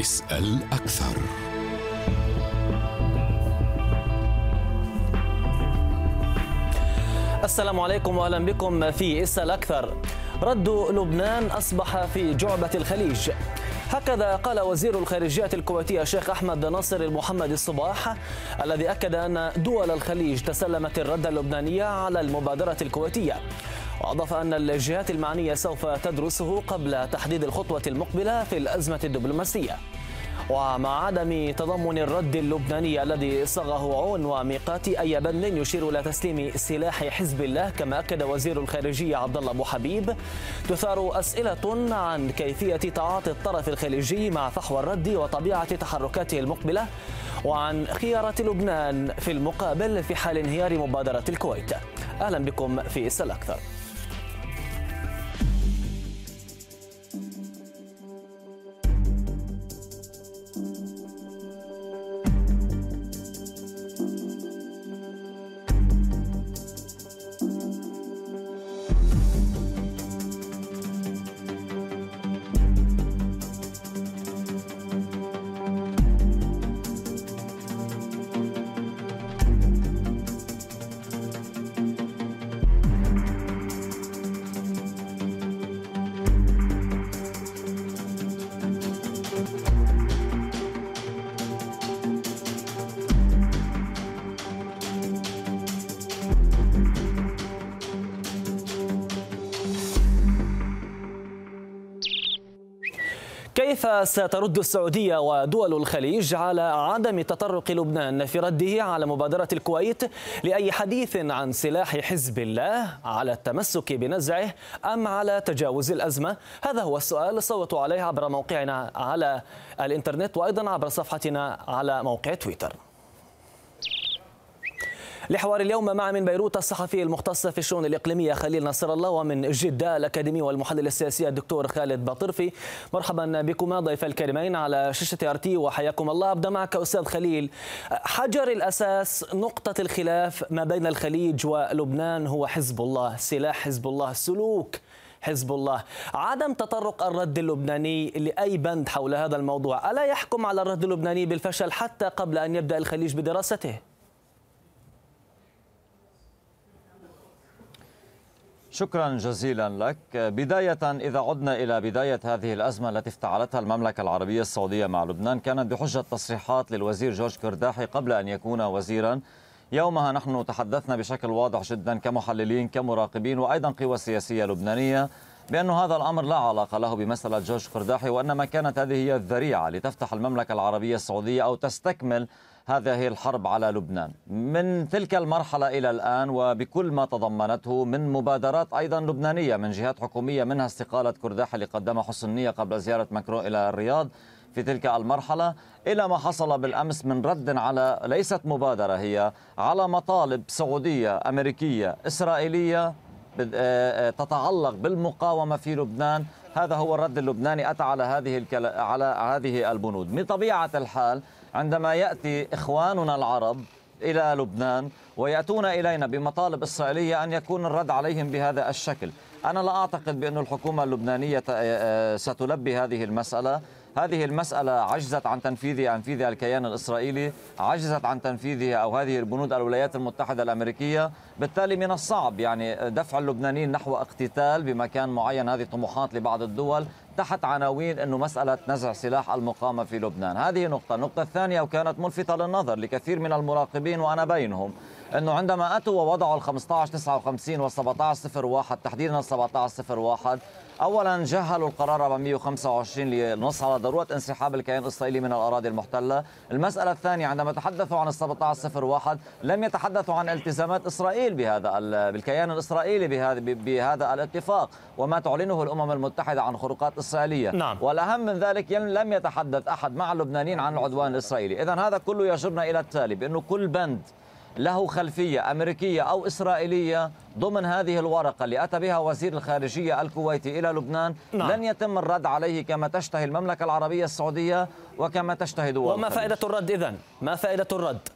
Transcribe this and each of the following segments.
اسأل أكثر السلام عليكم واهلا بكم في اسال أكثر. رد لبنان أصبح في جعبة الخليج. هكذا قال وزير الخارجية الكويتية الشيخ أحمد ناصر المحمد الصباح الذي أكد أن دول الخليج تسلمت الرد اللبنانية على المبادرة الكويتية وأضاف أن الجهات المعنية سوف تدرسه قبل تحديد الخطوة المقبلة في الأزمة الدبلوماسية. ومع عدم تضمن الرد اللبناني الذي صاغه عون وميقات أي بند يشير إلى تسليم سلاح حزب الله كما أكد وزير الخارجية عبد الله أبو حبيب تثار أسئلة عن كيفية تعاطي الطرف الخليجي مع فحوى الرد وطبيعة تحركاته المقبلة وعن خيارة لبنان في المقابل في حال انهيار مبادرة الكويت. أهلا بكم في إسال أكثر. كيف سترد السعودية ودول الخليج على عدم تطرق لبنان في رده على مبادرة الكويت لأي حديث عن سلاح حزب الله على التمسك بنزعه أم على تجاوز الأزمة. هذا هو السؤال صوتوا عليه عبر موقعنا على الإنترنت وأيضا عبر صفحتنا على موقع تويتر. لحوار اليوم مع من بيروت الصحفي المختص في الشؤون الإقليمية خليل نصر الله ومن جدة الأكاديمي والمحلل السياسي الدكتور خالد باطرفي مرحبا بكما ضيف الكريمين على شاشة ارتي وحياكم الله. أبدأ معك أستاذ خليل. حجر الأساس نقطة الخلاف ما بين الخليج ولبنان هو حزب الله سلاح حزب الله سلوك حزب الله. عدم تطرق الرد اللبناني لأي بند حول هذا الموضوع. ألا يحكم على الرد اللبناني بالفشل حتى قبل أن يبدأ الخليج بدراسته؟ شكرا جزيلا لك. بداية إذا عدنا إلى بداية هذه الأزمة التي افتعلتها المملكة العربية السعودية مع لبنان كانت بحجة تصريحات للوزير جورج كرداحي قبل أن يكون وزيرا. يومها نحن تحدثنا بشكل واضح جدا كمحللين كمراقبين وأيضا قوى سياسية لبنانية. بأن هذا الأمر لا علاقة له بمسألة جورج قرداحي وإنما كانت هذه هي الذريعة لتفتح المملكة العربية السعودية أو تستكمل هذه الحرب على لبنان. من تلك المرحلة إلى الآن وبكل ما تضمنته من مبادرات أيضا لبنانية من جهات حكومية منها استقالة كرداح اللي قدمها حسن نية قبل زيارة ماكرون إلى الرياض في تلك المرحلة إلى ما حصل بالأمس من رد على ليست مبادرة هي على مطالب سعودية أمريكية إسرائيلية تتعلق بالمقاومة في لبنان. هذا هو الرد اللبناني أتى على هذه على هذه البنود. من طبيعة الحال عندما يأتي إخواننا العرب إلى لبنان ويأتون إلينا بمطالب إسرائيلية أن يكون الرد عليهم بهذا الشكل. أنا لا أعتقد بأن الحكومة اللبنانية ستلبي هذه المسألة. هذه المسألة عجزت عن تنفيذها تنفيذها الكيان الإسرائيلي عجزت عن تنفيذها أو هذه البنود الولايات المتحدة الأمريكية. بالتالي من الصعب يعني دفع اللبنانيين نحو اقتتال بمكان معين. هذه طموحات لبعض الدول تحت عناوين أنه مسألة نزع سلاح المقاومة في لبنان. هذه نقطة. النقطة الثانية وكانت ملفتة للنظر لكثير من المراقبين وأنا بينهم أنه عندما أتوا ووضعوا ال 15 59 وال 17 01 تحديدا ال 17 01 اولا جهلوا القرار 425 للنص على ضرورة انسحاب الكيان الإسرائيلي من الأراضي المحتلة، المسألة الثانية عندما تحدثوا عن ال 1701 لم يتحدثوا عن التزامات إسرائيل بهذا بالكيان الإسرائيلي بهذا بهذا الاتفاق وما تعلنه الأمم المتحدة عن خروقات إسرائيلية، نعم. والأهم من ذلك لم يتحدث أحد مع اللبنانيين عن العدوان الإسرائيلي، اذا هذا كله يجرنا إلى التالي بأنه كل بند له خلفية أمريكية أو إسرائيلية ضمن هذه الورقة اللي أتى بها وزير الخارجية الكويتي إلى لبنان نعم. لن يتم الرد عليه كما تشتهي المملكة العربية السعودية وكما تشتهي دول وما فائدة الرد إذن؟ ما فائدة الرد؟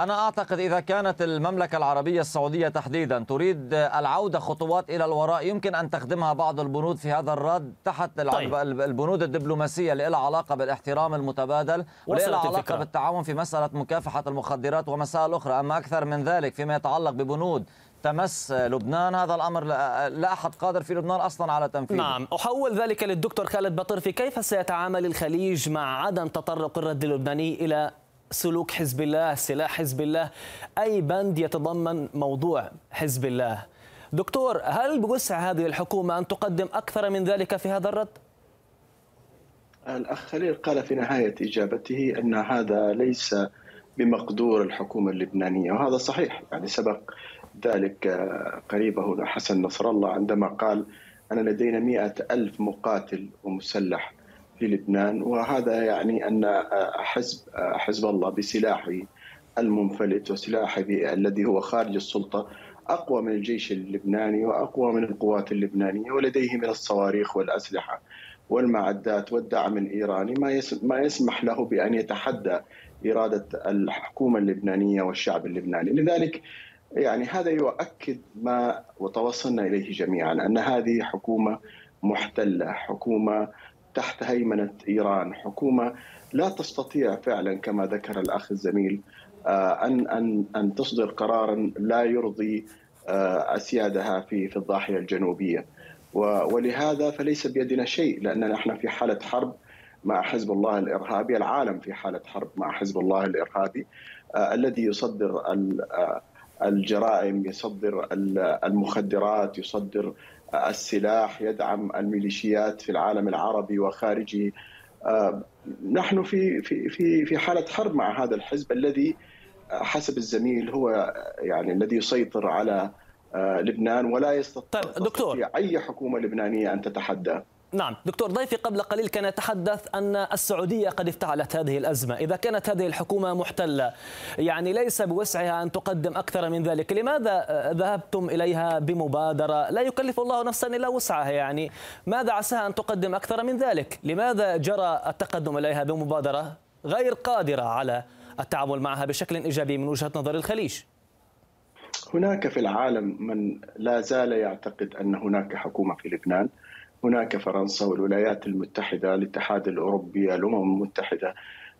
أنا أعتقد إذا كانت المملكة العربية السعودية تحديدا تريد العودة خطوات إلى الوراء يمكن أن تخدمها بعض البنود في هذا الرد تحت طيب. البنود الدبلوماسية اللي لها علاقة بالاحترام المتبادل ولها علاقة الفكرة. بالتعاون في مسألة مكافحة المخدرات ومسائل أخرى أما أكثر من ذلك فيما يتعلق ببنود تمس لبنان هذا الأمر لا أحد قادر في لبنان أصلا على تنفيذه نعم أحول ذلك للدكتور خالد بطرفي كيف سيتعامل الخليج مع عدم تطرق الرد اللبناني إلى سلوك حزب الله سلاح حزب الله. أي بند يتضمن موضوع حزب الله. دكتور هل بوسع هذه الحكومة أن تقدم أكثر من ذلك في هذا الرد؟ الأخ خليل قال في نهاية إجابته أن هذا ليس بمقدور الحكومة اللبنانية وهذا صحيح. يعني سبق ذلك قريبه حسن نصر الله عندما قال أن لدينا مئة ألف مقاتل ومسلح في لبنان وهذا يعني أن حزب حزب الله بسلاحه المنفلت وسلاحه الذي هو خارج السلطة أقوى من الجيش اللبناني وأقوى من القوات اللبنانية ولديه من الصواريخ والأسلحة والمعدات والدعم الإيراني ما يسمح له بأن يتحدى إرادة الحكومة اللبنانية والشعب اللبناني. لذلك يعني هذا يؤكد ما وتوصلنا إليه جميعا أن هذه حكومة محتلة حكومة تحت هيمنة إيران. حكومة لا تستطيع فعلا كما ذكر الأخ الزميل آه، أن أن أن تصدر قرارا لا يرضي آه، أسيادها في في الضاحية الجنوبية. ولهذا فليس بيدنا شيء لأننا نحن في حالة حرب مع حزب الله الإرهابي العالم في حالة حرب مع حزب الله الإرهابي آه، الذي يصدر الجرائم يصدر المخدرات يصدر السلاح يدعم الميليشيات في العالم العربي وخارجه. آه، نحن في في في في حالة حرب مع هذا الحزب الذي حسب الزميل هو يعني الذي يسيطر على آه، لبنان ولا يستطيع طيب دكتور. أي حكومة لبنانية أن تتحدى. نعم دكتور ضيفي قبل قليل كان يتحدث أن السعودية قد افتعلت هذه الأزمة. إذا كانت هذه الحكومة محتلة يعني ليس بوسعها أن تقدم أكثر من ذلك لماذا ذهبتم إليها بمبادرة لا يكلف الله نفسا إلا وسعها؟ يعني ماذا عساها أن تقدم أكثر من ذلك؟ لماذا جرى التقدم إليها بمبادرة غير قادرة على التعامل معها بشكل إيجابي من وجهة نظر الخليج؟ هناك في العالم من لا زال يعتقد أن هناك حكومة في لبنان. هناك فرنسا والولايات المتحدة الاتحاد الأوروبي الأمم المتحدة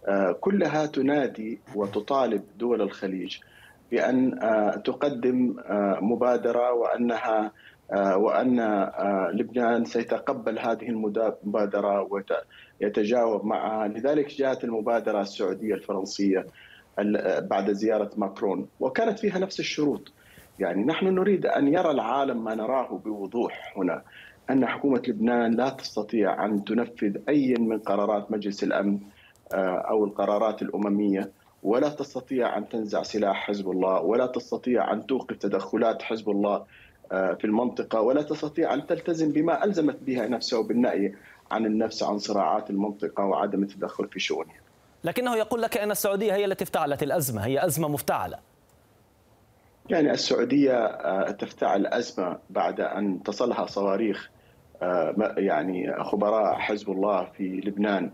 آه، كلها تنادي وتطالب دول الخليج بأن آه، تقدم آه، مبادرة وأنها وأن لبنان سيتقبل هذه المبادرة ويتجاوب معها. لذلك جاءت المبادرة السعودية الفرنسية بعد زيارة ماكرون. وكانت فيها نفس الشروط. يعني نحن نريد أن يرى العالم ما نراه بوضوح هنا. أن حكومة لبنان لا تستطيع أن تنفذ أي من قرارات مجلس الأمن آه، أو القرارات الأممية ولا تستطيع أن تنزع سلاح حزب الله ولا تستطيع أن توقف تدخلات حزب الله آه، في المنطقة ولا تستطيع أن تلتزم بما ألزمت بها نفسها بالنأي عن النفس عن صراعات المنطقة وعدم التدخل في شؤونها. لكنه يقول لك إن السعودية هي التي افتعلت الأزمة، هي أزمة مفتعلة. يعني السعودية آه، تفتعل أزمة بعد أن تصلها صواريخ يعني خبراء حزب الله في لبنان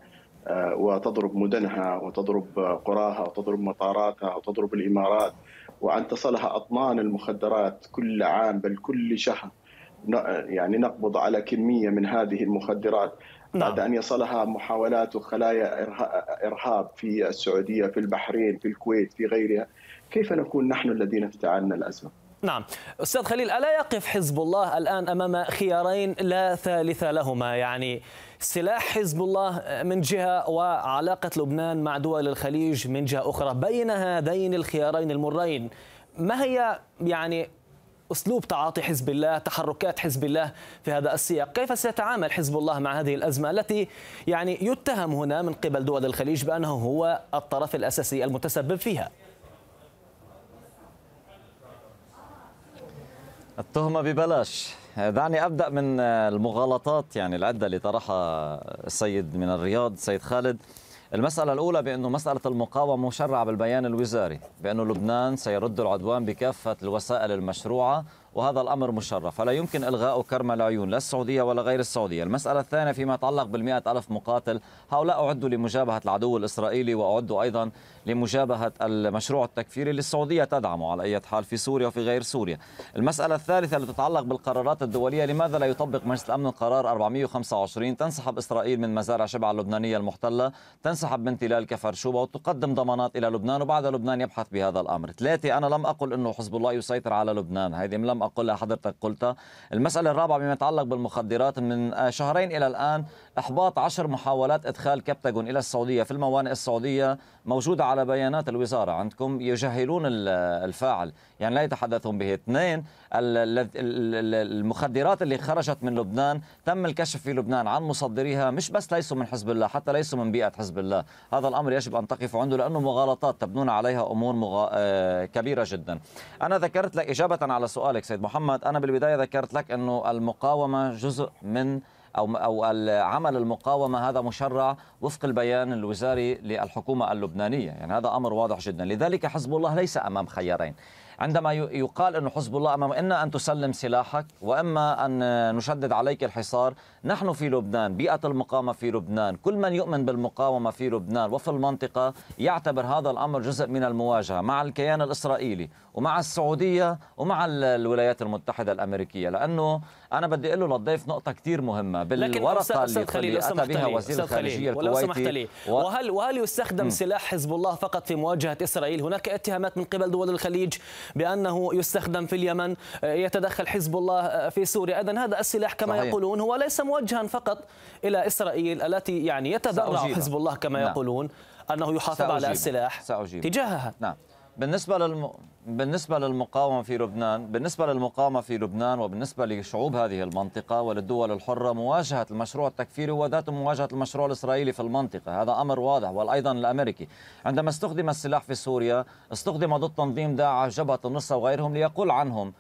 آه، وتضرب مدنها وتضرب قراها وتضرب مطاراتها وتضرب الإمارات وأن تصلها أطنان المخدرات كل عام بل كل شهر يعني نقبض على كمية من هذه المخدرات نعم. بعد أن يصلها محاولات وخلايا إرهاب في السعودية في البحرين في الكويت في غيرها كيف نكون نحن الذين افتعلنا الأزمة؟ نعم. أستاذ خليل ألا يقف حزب الله الآن أمام خيارين لا ثالث لهما؟ يعني سلاح حزب الله من جهة وعلاقة لبنان مع دول الخليج من جهة أخرى بين هذين الخيارين المرين ما هي يعني أسلوب تعاطي حزب الله تحركات حزب الله في هذا السياق؟ كيف سيتعامل حزب الله مع هذه الأزمة التي يعني يتهم هنا من قبل دول الخليج بأنه هو الطرف الأساسي المتسبب فيها؟ التهمة ببلاش. دعني أبدأ من المغالطات يعني العدة اللي طرحها السيد من الرياض سيد خالد. المسألة الأولى بأنه مسألة المقاومة مشرعة بالبيان الوزاري بأنه لبنان سيرد العدوان بكافة الوسائل المشروعة وهذا الأمر مشرف. فلا يمكن إلغاء كرم العيون لا السعودية ولا غير السعودية. المسألة الثانية فيما يتعلق بالمئة ألف مقاتل هؤلاء أعدوا لمجابهة العدو الإسرائيلي وأعدوا أيضا لمجابهة المشروع التكفيري اللي السعودية تدعمه على أي حال في سوريا وفي غير سوريا. المسألة الثالثة التي تتعلق بالقرارات الدولية لماذا لا يطبق مجلس الأمن القرار 425 تنسحب إسرائيل من مزارع شبع اللبنانية المحتلة تنسحب من تلال كفر شوبة وتقدم ضمانات إلى لبنان وبعد لبنان يبحث بهذا الأمر. ثلاثة أنا لم أقل أنه حزب الله يسيطر على لبنان. هذه لم أقولها حضرتك قلتها. المسألة الرابعة بما يتعلق بالمخدرات من شهرين إلى الآن إحباط عشر محاولات إدخال كبتاغون إلى السعودية. في الموانئ السعودية موجودة على بيانات الوزارة عندكم يجهلون الفاعل. يعني لا يتحدثون به. اثنين المخدرات اللي خرجت من لبنان تم الكشف في لبنان عن مصدريها. مش بس ليسوا من حزب الله حتى ليسوا من بيئة حزب الله. هذا الأمر يجب أن تقفوا عنده لأنه مغالطات تبنون عليها أمور مغ... آه، كبيرة جدا. أنا ذكرت لك إجابة على سؤالك سيد محمد أنا بالبداية ذكرت لك أنه المقاومة جزء من أو أو عمل المقاومة هذا مشرع وفق البيان الوزاري للحكومة اللبنانية، يعني هذا أمر واضح جدا، لذلك حزب الله ليس أمام خيارين. عندما يقال أن حزب الله أمام إما أن تسلم سلاحك وإما أن نشدد عليك الحصار نحن في لبنان بيئة المقاومة في لبنان كل من يؤمن بالمقاومة في لبنان وفي المنطقة يعتبر هذا الأمر جزء من المواجهة مع الكيان الإسرائيلي ومع السعودية ومع الولايات المتحدة الأمريكية. لأنه أنا بدي أقول له للضيف نقطة كثير مهمة بالورقة اللي, اللي أتى بها وزير الخارجية لي و... وهل وهل يستخدم م. سلاح حزب الله فقط في مواجهة إسرائيل؟ هناك اتهامات من قبل دول الخليج بأنه يستخدم في اليمن يتدخل حزب الله في سوريا أيضا هذا السلاح كما صحيح. يقولون هو ليس موجها فقط إلى إسرائيل التي يعني يتذرع حزب الله كما نعم. يقولون أنه يحافظ سأجيب. على السلاح سأجيب. تجاهها نعم بالنسبة للم... بالنسبة للمقاومة في لبنان بالنسبة للمقاومة في لبنان وبالنسبة لشعوب هذه المنطقة وللدول الحرة مواجهة المشروع التكفيري هو ذات مواجهة المشروع الإسرائيلي في المنطقة. هذا أمر واضح وأيضا الأمريكي. عندما استخدم السلاح في سوريا استخدم ضد تنظيم داعش جبهة النصرة وغيرهم ليقول عنهم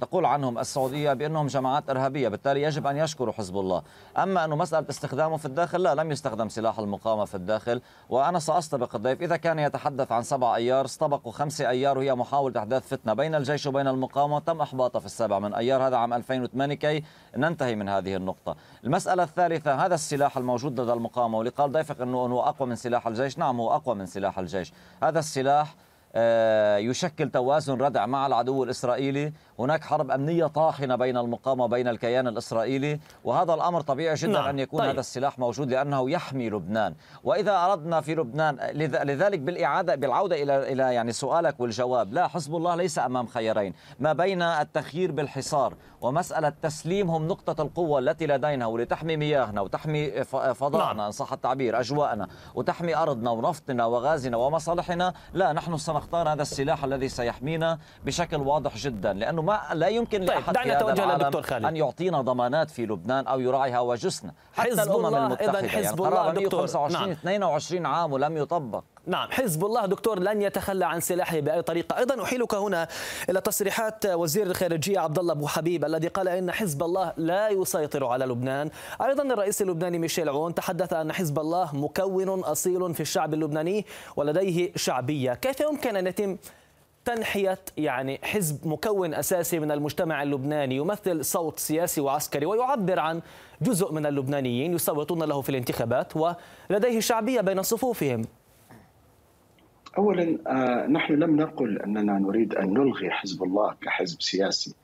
تقول عنهم السعودية بأنهم جماعات إرهابية بالتالي يجب أن يشكروا حزب الله. أما أنه مسألة استخدامه في الداخل لا لم يستخدم سلاح المقاومة في الداخل وأنا سأستبق الضيف. إذا كان يتحدث عن سبع أيار استبقوا خمسة أيار وهي محاولة إحداث فتنة بين الجيش وبين المقاومة. تم إحباطها في السابع من أيار هذا عام 2008 كي ننتهي من هذه النقطة. المسألة الثالثة هذا السلاح الموجود لدى المقاومة؟ واللي قال ضيفك أنه هو أقوى من سلاح الجيش. نعم هو أقوى من سلاح الجيش. هذا السلاح آه، يشكل توازن ردع مع العدو الإسرائيلي هناك حرب أمنية طاحنة بين المقاومة وبين الكيان الإسرائيلي وهذا الأمر طبيعي جدا نعم. أن يكون طيب. هذا السلاح موجود لأنه يحمي لبنان وإذا أردنا في لبنان لذلك بالإعادة بالعودة إلى إلى يعني سؤالك والجواب لا حزب الله ليس أمام خيارين ما بين التخيير بالحصار ومسألة تسليمهم نقطة القوة التي لدينا ولتحمي مياهنا وتحمي فضاءنا نعم. إن صح التعبير أجواءنا وتحمي أرضنا ونفطنا وغازنا ومصالحنا لا نحن سنختار هذا السلاح الذي سيحمينا بشكل واضح جدا لأنه ما لا يمكن طيب لأحد دعنا في هذا لدكتور خالد. أن يعطينا ضمانات في لبنان أو يراعي هواجسنا حتى حزب الأمم الله المتحدة إذن حزب يعني الله دكتور 25 نعم. 22 عام ولم يطبق نعم حزب الله دكتور لن يتخلى عن سلاحه بأي طريقة. أيضا أحيلك هنا إلى تصريحات وزير الخارجية عبد الله أبو حبيب الذي قال إن حزب الله لا يسيطر على لبنان. أيضا الرئيس اللبناني ميشيل عون تحدث ان حزب الله مكون أصيل في الشعب اللبناني ولديه شعبية. كيف يمكن أن يتم تنحية يعني حزب مكون أساسي من المجتمع اللبناني؟ يمثل صوت سياسي وعسكري ويعبر عن جزء من اللبنانيين يصوتون له في الانتخابات ولديه شعبية بين صفوفهم. اولا آه، نحن لم نقل أننا نريد أن نلغي حزب الله كحزب سياسي.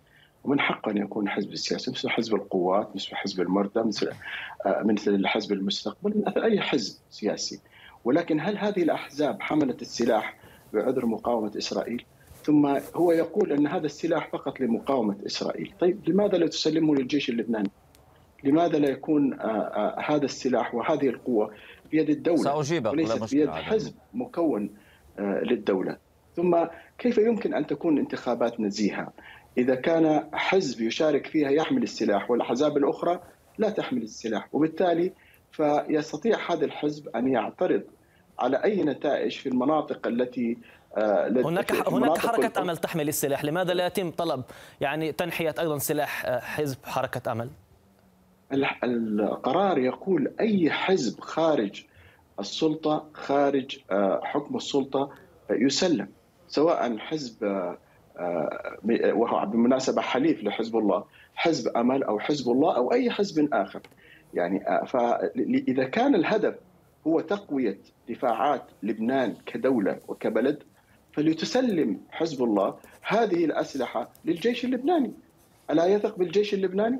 ومن حق أن يكون حزب سياسي مثل حزب القوات مثل حزب المردة مثل آه، مثل حزب المستقبل مثل أي حزب سياسي. ولكن هل هذه الأحزاب حملت السلاح بعذر مقاومة إسرائيل؟ ثم هو يقول أن هذا السلاح فقط لمقاومة إسرائيل، طيب لماذا لا تسلمه للجيش اللبناني؟ لماذا لا يكون آه، هذا السلاح وهذه القوة بيد الدولة سأجيبك وليست بيد حزب مكون؟ للدولة. ثم كيف يمكن أن تكون انتخابات نزيهة؟ إذا كان حزب يشارك فيها يحمل السلاح والأحزاب الأخرى لا تحمل السلاح وبالتالي فيستطيع هذا الحزب أن يعترض على أي نتائج في المناطق التي آه، هناك هناك حركة أمل تحمل السلاح لماذا لا يتم طلب يعني تنحية أيضا سلاح آه، حزب حركة أمل؟ القرار يقول أي حزب خارج السلطة خارج آه، حكم السلطة يسلم سواء حزب آه، وهو بالمناسبة حليف لحزب الله حزب أمل أو حزب الله أو أي حزب آخر يعني فإذا كان الهدف هو تقوية دفاعات لبنان كدولة وكبلد فلتسلم حزب الله هذه الأسلحة للجيش اللبناني ألا يثق بالجيش اللبناني؟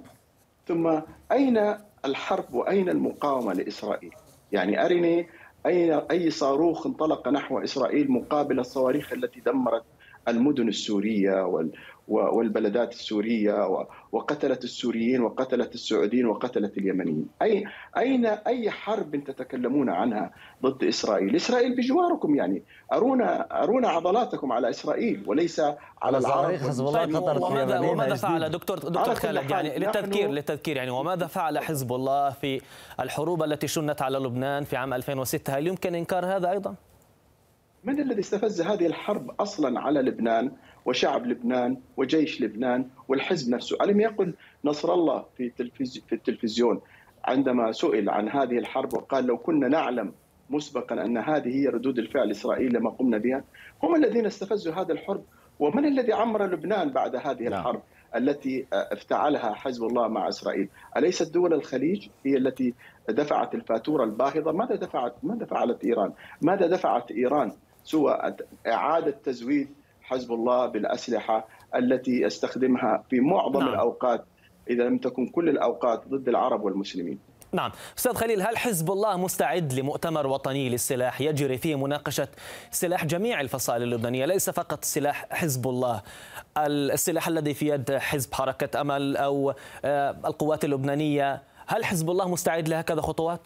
ثم أين الحرب وأين المقاومة لإسرائيل؟ يعني أرني أي صاروخ انطلق نحو إسرائيل مقابل الصواريخ التي دمرت المدن السورية والبلدات السورية وقتلت السوريين وقتلت السعوديين وقتلت اليمنيين. أي أين أي حرب تتكلمون عنها ضد إسرائيل؟ إسرائيل بجواركم يعني. أرونا أرونا عضلاتكم على إسرائيل وليس على العرب. حزب الله طيب وماذا, وماذا فعل دكتور دكتور خالد؟ يعني للتذكير للتذكير يعني وماذا فعل حزب الله في الحروب التي شنت على لبنان في عام 2006 هل يمكن إنكار هذا أيضا؟ من الذي استفز هذه الحرب أصلا على لبنان؟ وشعب لبنان وجيش لبنان والحزب نفسه، ألم يقل نصر الله في في التلفزيون عندما سئل عن هذه الحرب وقال لو كنا نعلم مسبقا أن هذه هي ردود الفعل الاسرائيليه لما قمنا بها، هم الذين استفزوا هذه الحرب، ومن الذي عمر لبنان بعد هذه نعم. الحرب التي افتعلها حزب الله مع إسرائيل، أليست دول الخليج هي التي دفعت الفاتورة الباهظة؟ ماذا دفعت ماذا فعلت إيران؟ ماذا دفعت إيران سوى إعادة تزويد حزب الله بالأسلحة التي يستخدمها في معظم نعم. الأوقات إذا لم تكن كل الأوقات ضد العرب والمسلمين. نعم. أستاذ خليل هل حزب الله مستعد لمؤتمر وطني للسلاح يجري فيه مناقشة سلاح جميع الفصائل اللبنانية ليس فقط سلاح حزب الله؟ السلاح الذي في يد حزب حركة أمل أو آه، القوات اللبنانية هل حزب الله مستعد لهكذا خطوات؟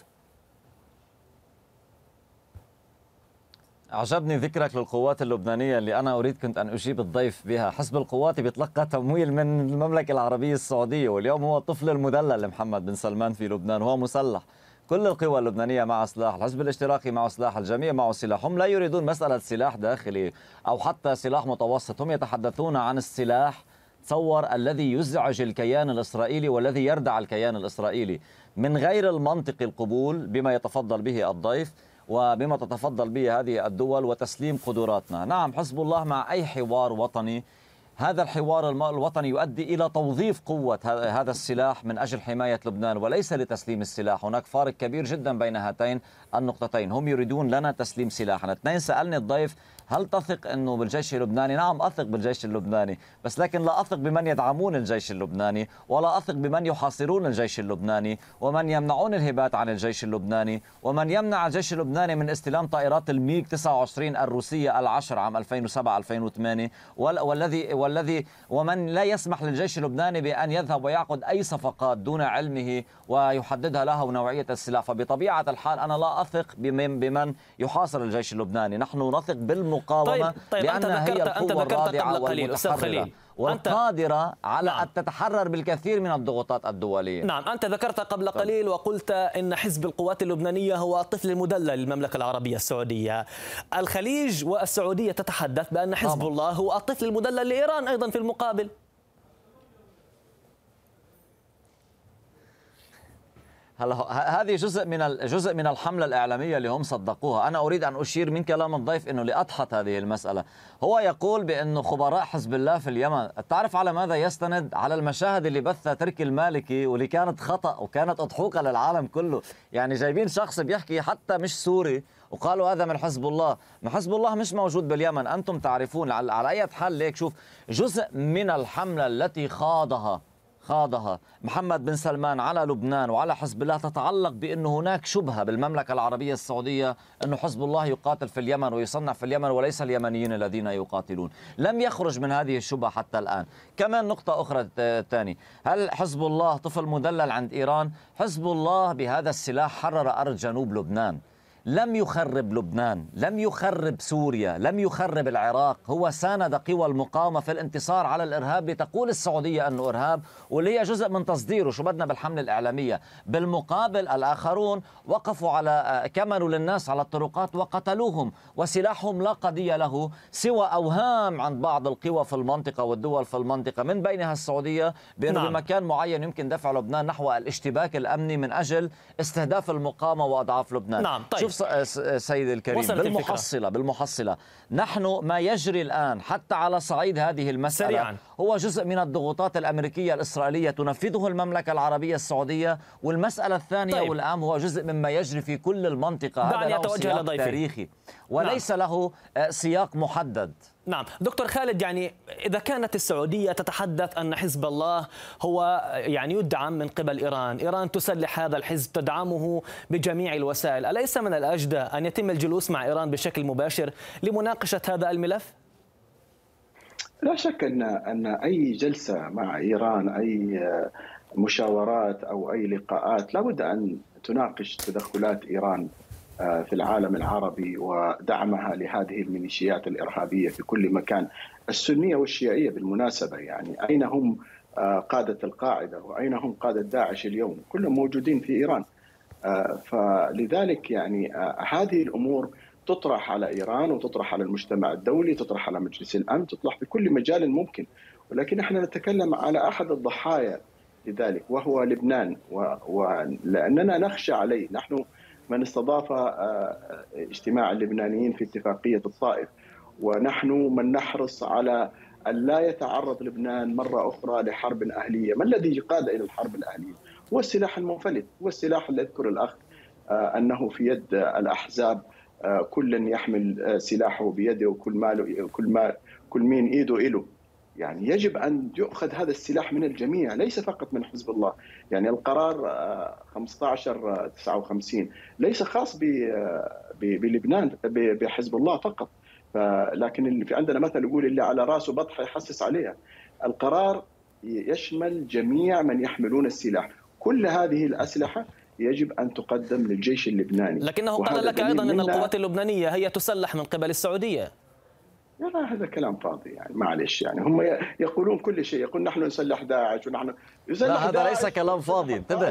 عجبني ذكرك للقوات اللبنانية اللي أنا أريد كنت أن أجيب الضيف بها. حسب القوات بيتلقى تمويل من المملكة العربية السعودية واليوم هو الطفل المدلل محمد بن سلمان في لبنان وهو مسلح. كل القوى اللبنانية مع سلاح الحزب الاشتراكي معه سلاح الجميع معه سلاح. هم لا يريدون مسألة سلاح داخلي أو حتى سلاح متوسط. هم يتحدثون عن السلاح تصور الذي يزعج الكيان الإسرائيلي والذي يردع الكيان الإسرائيلي. من غير المنطق القبول بما يتفضل به الضيف وبما تتفضل به هذه الدول وتسليم قدراتنا. نعم حزب الله مع أي حوار وطني هذا الحوار الوطني يؤدي إلى توظيف قوة هذا السلاح من أجل حماية لبنان وليس لتسليم السلاح. هناك فارق كبير جدا بين هاتين النقطتين. هم يريدون لنا تسليم سلاحنا. اثنين سألني الضيف هل تثق أنه بالجيش اللبناني؟ نعم أثق بالجيش اللبناني بس لكن لا أثق بمن يدعمون الجيش اللبناني ولا أثق بمن يحاصرون الجيش اللبناني ومن يمنعون الهبات عن الجيش اللبناني ومن يمنع الجيش اللبناني من استلام طائرات الميغ 29 الروسية العشر عام 2007 2008 والذي والذي ومن لا يسمح للجيش اللبناني بأن يذهب ويعقد أي صفقات دون علمه ويحددها له نوعية السلاح. فبطبيعة الحال أنا لا أثق بمن, يحاصر الجيش اللبناني. نحن نثق بالمقاومة طيب, طيب لأنها هي القوة الرادعة والمتحررة والقادرة على نعم. أن تتحرر بالكثير من الضغوطات الدولية نعم أنت ذكرت قبل طيب. قليل وقلت إن حزب القوات اللبنانية هو الطفل المدلل للمملكة العربية السعودية الخليج والسعودية تتحدث بأن حزب طبعا. الله هو الطفل المدلل لإيران أيضا في المقابل هلا هذه جزء من جزء من الحملة الإعلامية اللي هم صدقوها، أنا أريد أن أشير من كلام الضيف إنه لأضحت هذه المسألة، هو يقول بانه خبراء حزب الله في اليمن، تعرف على ماذا يستند؟ على المشاهد اللي بثها تركي المالكي واللي كانت خطأ وكانت اضحوكه للعالم كله، يعني جايبين شخص بيحكي حتى مش سوري وقالوا هذا من حزب الله، ما حزب الله مش موجود باليمن، أنتم تعرفون. على أي حال ليك؟ شوف جزء من الحملة التي خاضها خاضها. محمد بن سلمان على لبنان وعلى حزب الله تتعلق بأن هناك شبهة بالمملكة العربية السعودية أن حزب الله يقاتل في اليمن ويصنع في اليمن وليس اليمنيين الذين يقاتلون. لم يخرج من هذه الشبهة حتى الآن. كمان نقطة أخرى ثانية هل حزب الله طفل مدلل عند إيران؟ حزب الله بهذا السلاح حرر أرض جنوب لبنان. لم يخرب لبنان لم يخرب سوريا لم يخرب العراق. هو ساند قوى المقاومة في الانتصار على الإرهاب. لتقول السعودية أنه إرهاب واللي هي جزء من تصديره. شو بدنا بالحملة الإعلامية؟ بالمقابل الآخرون وقفوا على كمنوا للناس على الطرقات وقتلوهم وسلاحهم لا قضية له سوى أوهام عند بعض القوى في المنطقة والدول في المنطقة. من بينها السعودية بأنه نعم. بمكان معين يمكن دفع لبنان نحو الاشتباك الأمني من أجل استهداف المقاومة وأضعاف لبنان. نعم طيب. شوف شوف سيد الكريم. بالمحصلة بالمحصلة. نحن ما يجري الآن حتى على صعيد هذه المسألة سريعا. هو جزء من الضغوطات الأمريكية الإسرائيلية تنفذه المملكة العربية السعودية والمسألة الثانية طيب. والأهم هو جزء مما يجري في كل المنطقة. هذا له سياق تاريخي. وليس نعم. له آه، سياق محدد. نعم دكتور خالد يعني إذا كانت السعودية تتحدث أن حزب الله هو يعني يدعم من قبل إيران إيران تسلح هذا الحزب تدعمه بجميع الوسائل أليس من الأجدى أن يتم الجلوس مع إيران بشكل مباشر لمناقشة هذا الملف؟ لا شك أن أن أي جلسة مع إيران أي مشاورات أو أي لقاءات لابد أن تناقش تدخلات إيران في العالم العربي ودعمها لهذه الميليشيات الإرهابية في كل مكان. السنية والشيعية بالمناسبة يعني أين هم آه، قادة القاعدة وأين هم قادة داعش اليوم؟ كلهم موجودين في إيران. آه، فلذلك يعني هذه الأمور تطرح على إيران وتطرح على المجتمع الدولي تطرح على مجلس الأمن تطرح في كل مجال ممكن. ولكن إحنا نتكلم على أحد الضحايا لذلك وهو لبنان. ولاننا نخشى عليه. نحن من استضاف آه، آه، اجتماع اللبنانيين في اتفاقية الطائف. ونحن من نحرص على أن لا يتعرض لبنان مرة أخرى لحرب أهلية، ما الذي قاد إلى الحرب الأهلية؟ هو السلاح المنفلت، هو السلاح اللي يذكر الأخ آه، أنه في يد الأحزاب كل يحمل سلاحه بيده وكل ماله كل ما كل مين إيده له يعني يجب أن يؤخذ هذا السلاح من الجميع ليس فقط من حزب الله. يعني القرار 15 59 ليس خاص بلبنان بحزب الله فقط. لكن اللي في عندنا مثل يقول اللي على راسه بطحه يحسس عليها. القرار يشمل جميع من يحملون السلاح. كل هذه الأسلحة يجب أن تقدم للجيش اللبناني. لكنه قال لك أيضا إن القوات اللبنانية هي تسلح من قبل السعودية. هذا كلام فاضي يعني معلش يعني. هم يقولون كل شيء يقول نحن نسلح داعش ونحن لا هذا ليس كلام فاضي. انتبه.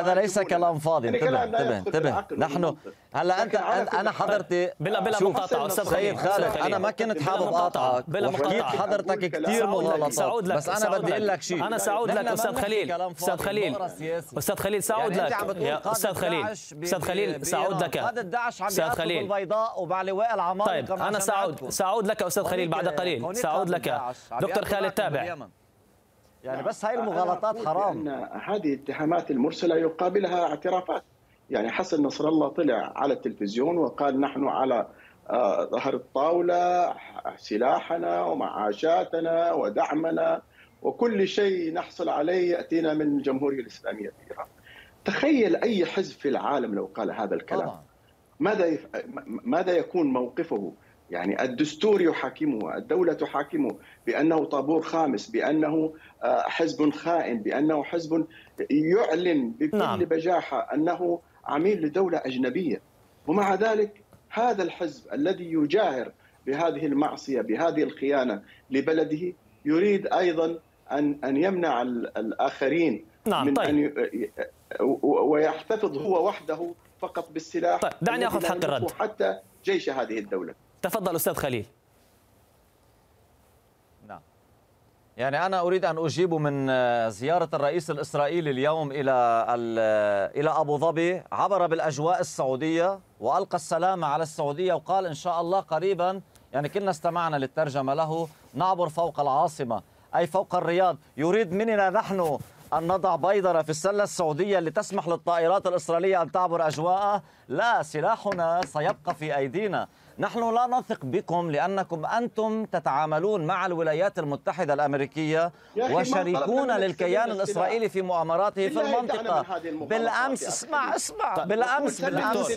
هذا ليس كلام فاضي. انتبه انتبه انتبه. نحن هلا أنت أنا حضرتي بلا بلا مقاطعة أستاذ سيد خالد أنا ما كنت حابب اقاطعك بلا مقاطعة. حضرتك كثير مغالطات بس أنا بدي أقول لك. شيء. أنا سأعود لك أستاذ خليل. أستاذ خليل. أستاذ خليل سأعود لك. أستاذ خليل. أستاذ خليل سأعود لك. أستاذ خليل. البيضاء لواء العمالقة طيب أنا سأعود. ساعود لك أستاذ خليل بعد قليل ساعود لك دكتور خالد تابع يعني بس هاي المغالطات حرام. هذه الاتهامات المرسلة يقابلها اعترافات. يعني حسن نصر الله طلع على التلفزيون وقال نحن على آه، ظهر الطاولة سلاحنا ومعاشاتنا ودعمنا وكل شيء نحصل عليه يأتينا من الجمهوريه الإسلامية في إيران. تخيل أي حزب في العالم لو قال هذا الكلام. ماذا يف... ماذا يكون موقفه؟ يعني الدستور يحاكمه الدولة تحاكمه بأنه طابور خامس بأنه آه، حزب خائن بأنه حزب يعلن بكل نعم. بجاحة أنه عميل لدولة أجنبية ومع ذلك هذا الحزب الذي يجاهر بهذه المعصية بهذه الخيانة لبلده يريد أيضا أن أن يمنع الآخرين نعم من طيب. أن ويحتفظ هو وحده فقط بالسلاح طيب دعني أخذ حق الرد حتى جيش هذه الدولة تفضل أستاذ خليل. نعم. يعني أنا أريد أن أجيب من زيارة الرئيس الإسرائيلي اليوم إلى إلى أبو ظبي عبر بالأجواء السعودية وألقى السلام على السعودية وقال إن شاء الله قريبا يعني كنا استمعنا للترجمة له نعبر فوق العاصمة أي فوق الرياض. يريد مننا نحن أن نضع بيضرة في السلة السعودية لتسمح للطائرات الإسرائيلية أن تعبر أجواءها. لا سلاحنا سيبقى في أيدينا. نحن لا نثق بكم لأنكم أنتم تتعاملون مع الولايات المتحدة الأمريكية وشريكون للكيان الإسرائيلي في مؤامراته في المنطقة. بالأمس اسمع اسمع. طيب، بالأمس بالأمس.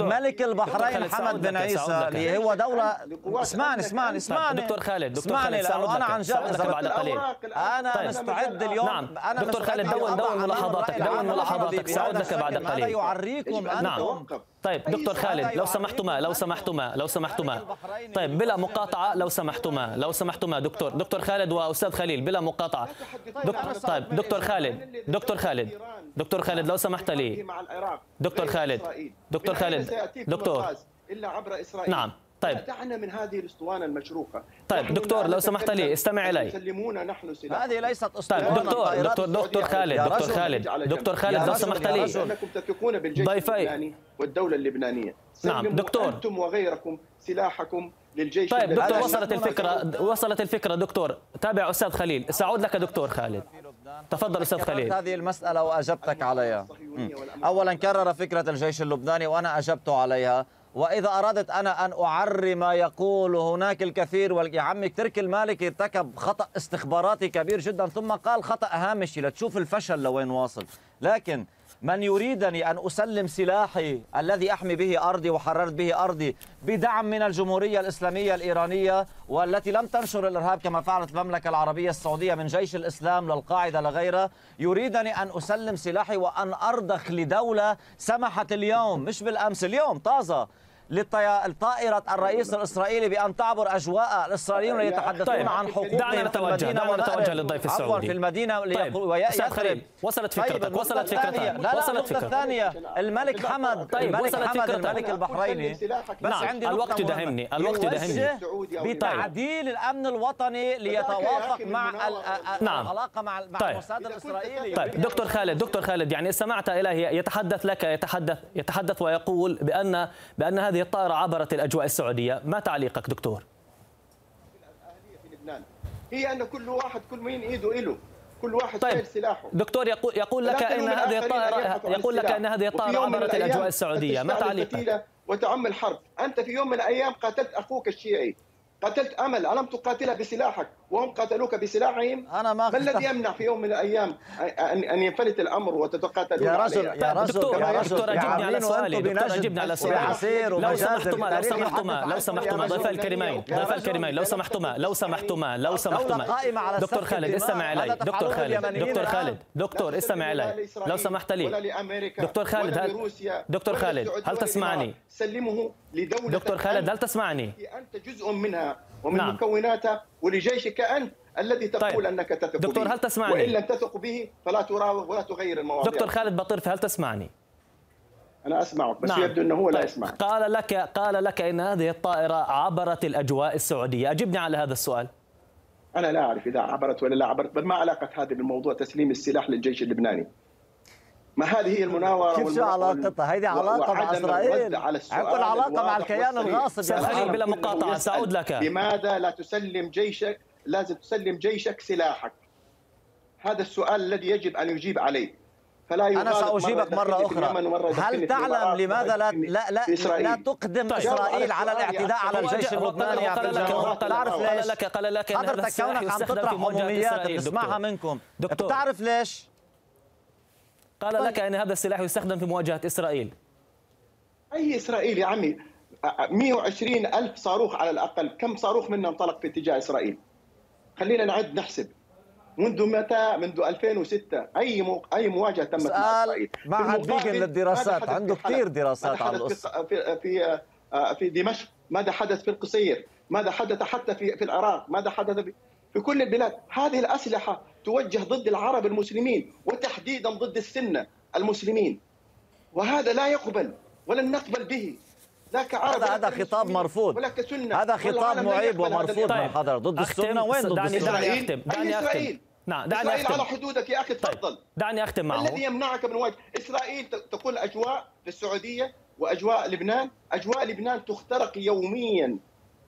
ملك البحرين حمد بن عيسى اللي هو دولة اسمعني اسمعني اسمعني. دكتور خالد دكتور اسمعني لأنه أنا عن جد بعد قليل. أنا طيب. مستعد اليوم نعم. أنا دكتور خالد دون دون ملاحظاتك دون ملاحظاتك. سأعود لك بعد قليل. هذا يعريكم نعم طيب دكتور خالد لو سمحتما لو سمحتما لو سمحتما. طيب بلا مقاطعة لو سمحتما لو سمحتما دكتور. دكتور خالد وأستاذ خليل بلا مقاطعة. دكتور طيب دكتور خالد دكتور خالد. دكتور خالد لو سمحت لي. دكتور خالد. دكتور خالد. دكتور. إلا عبر إسرائيل؟ نعم. طيب. دعنا من هذه الأسطوانة المشروخه طيب دكتور لو سمحت لي استمع إلي. يسلمونا نحن سلاح. هذه ليست طيب أسطوانة دكتور دكتور دكتور خالد دكتور خالد دكتور خالد لو سمحت لي. أنكم تثقون بالجيش ضيفي. اللبناني والدولة اللبنانية. نعم، دكتور. أنتم وغيركم سلاحكم للجيش طيب. دكتور وصلت الفكرة وصلت الفكرة دكتور. تابع أستاذ خليل. سأعود لك دكتور خالد. تفضل أستاذ خليل. هذه المسألة وأجبتك عليها. مم. أولا كرر فكرة الجيش اللبناني وأنا أجبت عليها. وإذا أردت أنا أن أعري ما يقول هناك الكثير يا عمي ترك المالكي ارتكب خطأ استخباراتي كبير جدا ثم قال خطأ هامشي. لتشوف الفشل لوين واصل. لكن من يريدني أن أسلم سلاحي الذي أحمي به أرضي وحررت به أرضي بدعم من الجمهورية الإسلامية الإيرانية والتي لم تنشر الإرهاب كما فعلت المملكة العربية السعودية من جيش الإسلام للقاعدة لغيرها يريدني أن أسلم سلاحي وأن أرضخ لدولة سمحت اليوم مش بالأمس اليوم طازة. لطائرة الرئيس الإسرائيلي بأن تعبر أجواء الإسرائيليون يتحدثون طيب، عن حقوقهم دعنا في نتوجه، المدينة دعنا نتوجه. للضيف عفواً السعودي. في المدينة طيب يثرب. خليل وصلت طيب فكرتك النقطة وصلت فكرتك لا لا وصلت فكرتك الثانية الملك حمد طيب، الملك وصلت حمد فكرتك. الملك البحريني بس نعم، عندي الوقت. يدهمني، الوقت يدهمني. بتعديل الأمن الوطني ليتوافق مع نعم. العلاقة مع طيب. الموساد الإسرائيلي طيب دكتور خالد دكتور خالد يعني استمعت اليه يتحدث لك يتحدث يتحدث ويقول بان بأن هذه الطائره عبرت الاجواء السعودية؟ ما تعليقك دكتور؟ في لبنان هي أن كل واحد كل مين إيده له كل واحد طيب. سلاحه. دكتور يقول يقول لك أن هذه أن الطائره يقول لك. أن هذه الطائره عبرت الاجواء السعودية. ما تعليقك؟ وتعم الحرب. أنت في يوم من الأيام قاتلت أخوك الشيعي. قتلت امل الم تقاتلها بسلاحك وهم قاتلوك بسلاحهم أنا ما ما الذي يمنع في يوم من الأيام ان ان ينفلت الامر وتتقاتلون يا رجل؟ يا رجل دكتور يا رجل اجبني على سؤالي دكتور اجبني على سؤالي لو سمحتما لو سمحتما لو سمحتما ضيفي الكريمين رجل الكريمين لو سمحتما لو سمحتما لو سمحتما دكتور خالد. استمع الي دكتور خالد دكتور. خالد دكتور استمع الي لو سمحت لي دكتور خالد، دكتور خالد، هل تسمعني؟ سلمه لدولة دكتور خالد هل تسمعني أنت جزء منها ومن نعم. مكوناتها ولجيشك أنت الذي تقول طيب. أنك تثق دكتور، به هل تسمعني؟ وإن لم تثق به فلا تراوغ ولا تغير المواضيع دكتور خالد بطرفي هل تسمعني أنا أسمعك بس نعم. يبدو إنه هو لا طيب. يسمع قال لك قال لك إن هذه الطائرة عبرت الأجواء السعودية أجبني على هذا السؤال أنا لا أعرف إذا عبرت ولا لا عبرت ما علاقة هذه بالموضوع تسليم السلاح للجيش اللبناني ما هذه هي المناورة كيف شو علاقتها؟ هيدي علاقة مع. الرد على علاقة مع الكيان. الغاصب خليل العالم بلا يسأل سأعود لك. لماذا لا تسلم جيشك لازم تسلم جيشك سلاحك هذا السؤال الذي يجب أن يجيب عليه فلا أنا يغالط سأجيبك مرة مرة ومرة يدخلني هل تعلم لماذا لا لا لا. لا تقدم طيب. إسرائيل على يا الاعتداء. على الجيش اللبناني يا عبد قال لك قال تعرف قال ليش؟ لك قال لك إن هذا حضرتك كونك عم تطرح عموميات اسرائيل بتسمعها. منكم دكتور. بتعرف ليش؟ قال لك أن هذا السلاح يستخدم في مواجهة إسرائيل. أي اسرائيل يا عمي 120 ألف صاروخ على الأقل كم صاروخ منا انطلق في اتجاه إسرائيل؟ خلينا نعد نحسب. منذ متى؟ منذ 2006 أي مو... أي مواجهة تمت مع إسرائيل؟ معهد بيجن للدراسات. عنده؟ كتير دراسات ماذا على حدث القصة. في في في, في دمشق؟ ماذا حدث في القصير؟ ماذا حدث حتى في في العراق؟ ماذا حدث في في كل البلاد. هذه الأسلحة توجه ضد العرب المسلمين وتحديدا ضد السنة المسلمين. وهذا لا يقبل ولن نقبل به. لا كعرب هذا هذا خطاب مرفوض. ولا كسنة هذا خطاب معيب ومرفوض. من حضرتك ضد السنة وين ضد دعني السنة؟ دعني أي دعني إسرائيل؟ نعم دعني إسرائيل على اختم حدودك يا أخي طيب تفضل. دعني أختم معه. الذي يمنعك من وجه إسرائيل تقول أجواء في السعوديه وأجواء لبنان. أجواء لبنان تخترق يوميا.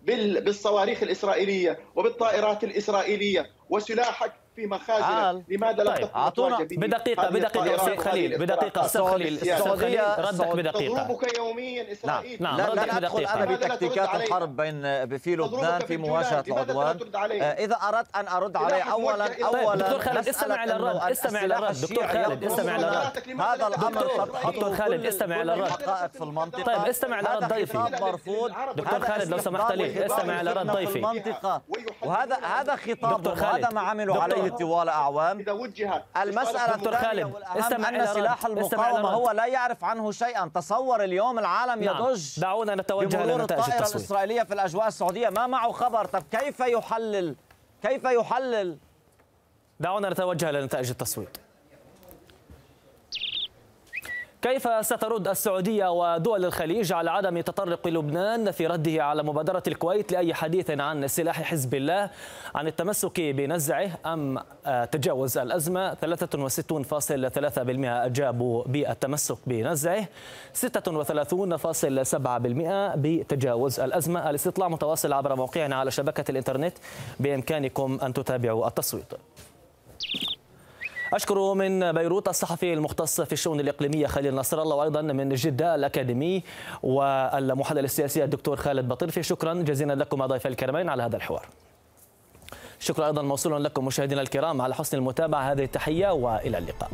بالصواريخ الإسرائيلية وبالطائرات الإسرائيلية وسلاحك في مخازن عال. لماذا لا طيب، بدقيقة الطائرات أستاذ وهذه خليل الاختراقات؟ أستاذ خليل السعودية- ردك بدقيقة تضربك يوميا إسرائيل نعم، لا ردك لا ندخل بدقيقة. أنا لا بتكتيكات؟ الحرب بين في لبنان في مواجهة لا العدوان؟ آه، إذا أردت أن أرد عليه اولا اولا دكتور خالد، استمع إنه الرد، استمع إلى السلاح الرد. دكتور خالد، استمع على- الرد. هذا الأمر دكتور- خالد، استمع إلى الرد. الحقائق في المنطقة طيب، استمع هذا رد ضيفي. مرفوض دكتور هذا خالد، لو سمحت لي، استمع إلى رد ضيفي. المنطقة وهذا هذا خطاب دكتور خالد. وهذا ما عملوا. عليه طوال أعوام. إذا وجه المسألة دكتور خالد، استمع أن. سلاح المقاومة. هو لا يعرف عنه شيئا. تصور اليوم العالم نعم. يضج دعونا نتوجه بمرور الطائرة التصويت. الإسرائيلية في الأجواء السعودية. ما معه خبر؟ طب كيف يحلل؟ كيف يحلل؟ دعونا نتوجه لنتائج التصويت. كيف سترد السعودية ودول الخليج على عدم تطرق لبنان في رده على مبادرة الكويت لأي حديث عن سلاح حزب الله؟ عن التمسك بنزعه أم تجاوز الأزمة؟ 63.3% أجابوا بالتمسك بنزعه. 36.7% بتجاوز الأزمة. الاستطلاع متواصل عبر موقعنا على شبكة الإنترنت. بإمكانكم أن تتابعوا التصويت. أشكر من بيروت الصحفي المختص في الشؤون الإقليمية خليل نصر الله وأيضا من جدة الأكاديمي والمحلل السياسي الدكتور خالد بطرفي شكرا جزيلا لكم ضيف الكرمين على هذا الحوار. شكرا أيضا موصول لكم مشاهدينا الكرام على حسن المتابعة هذه التحية وإلى اللقاء.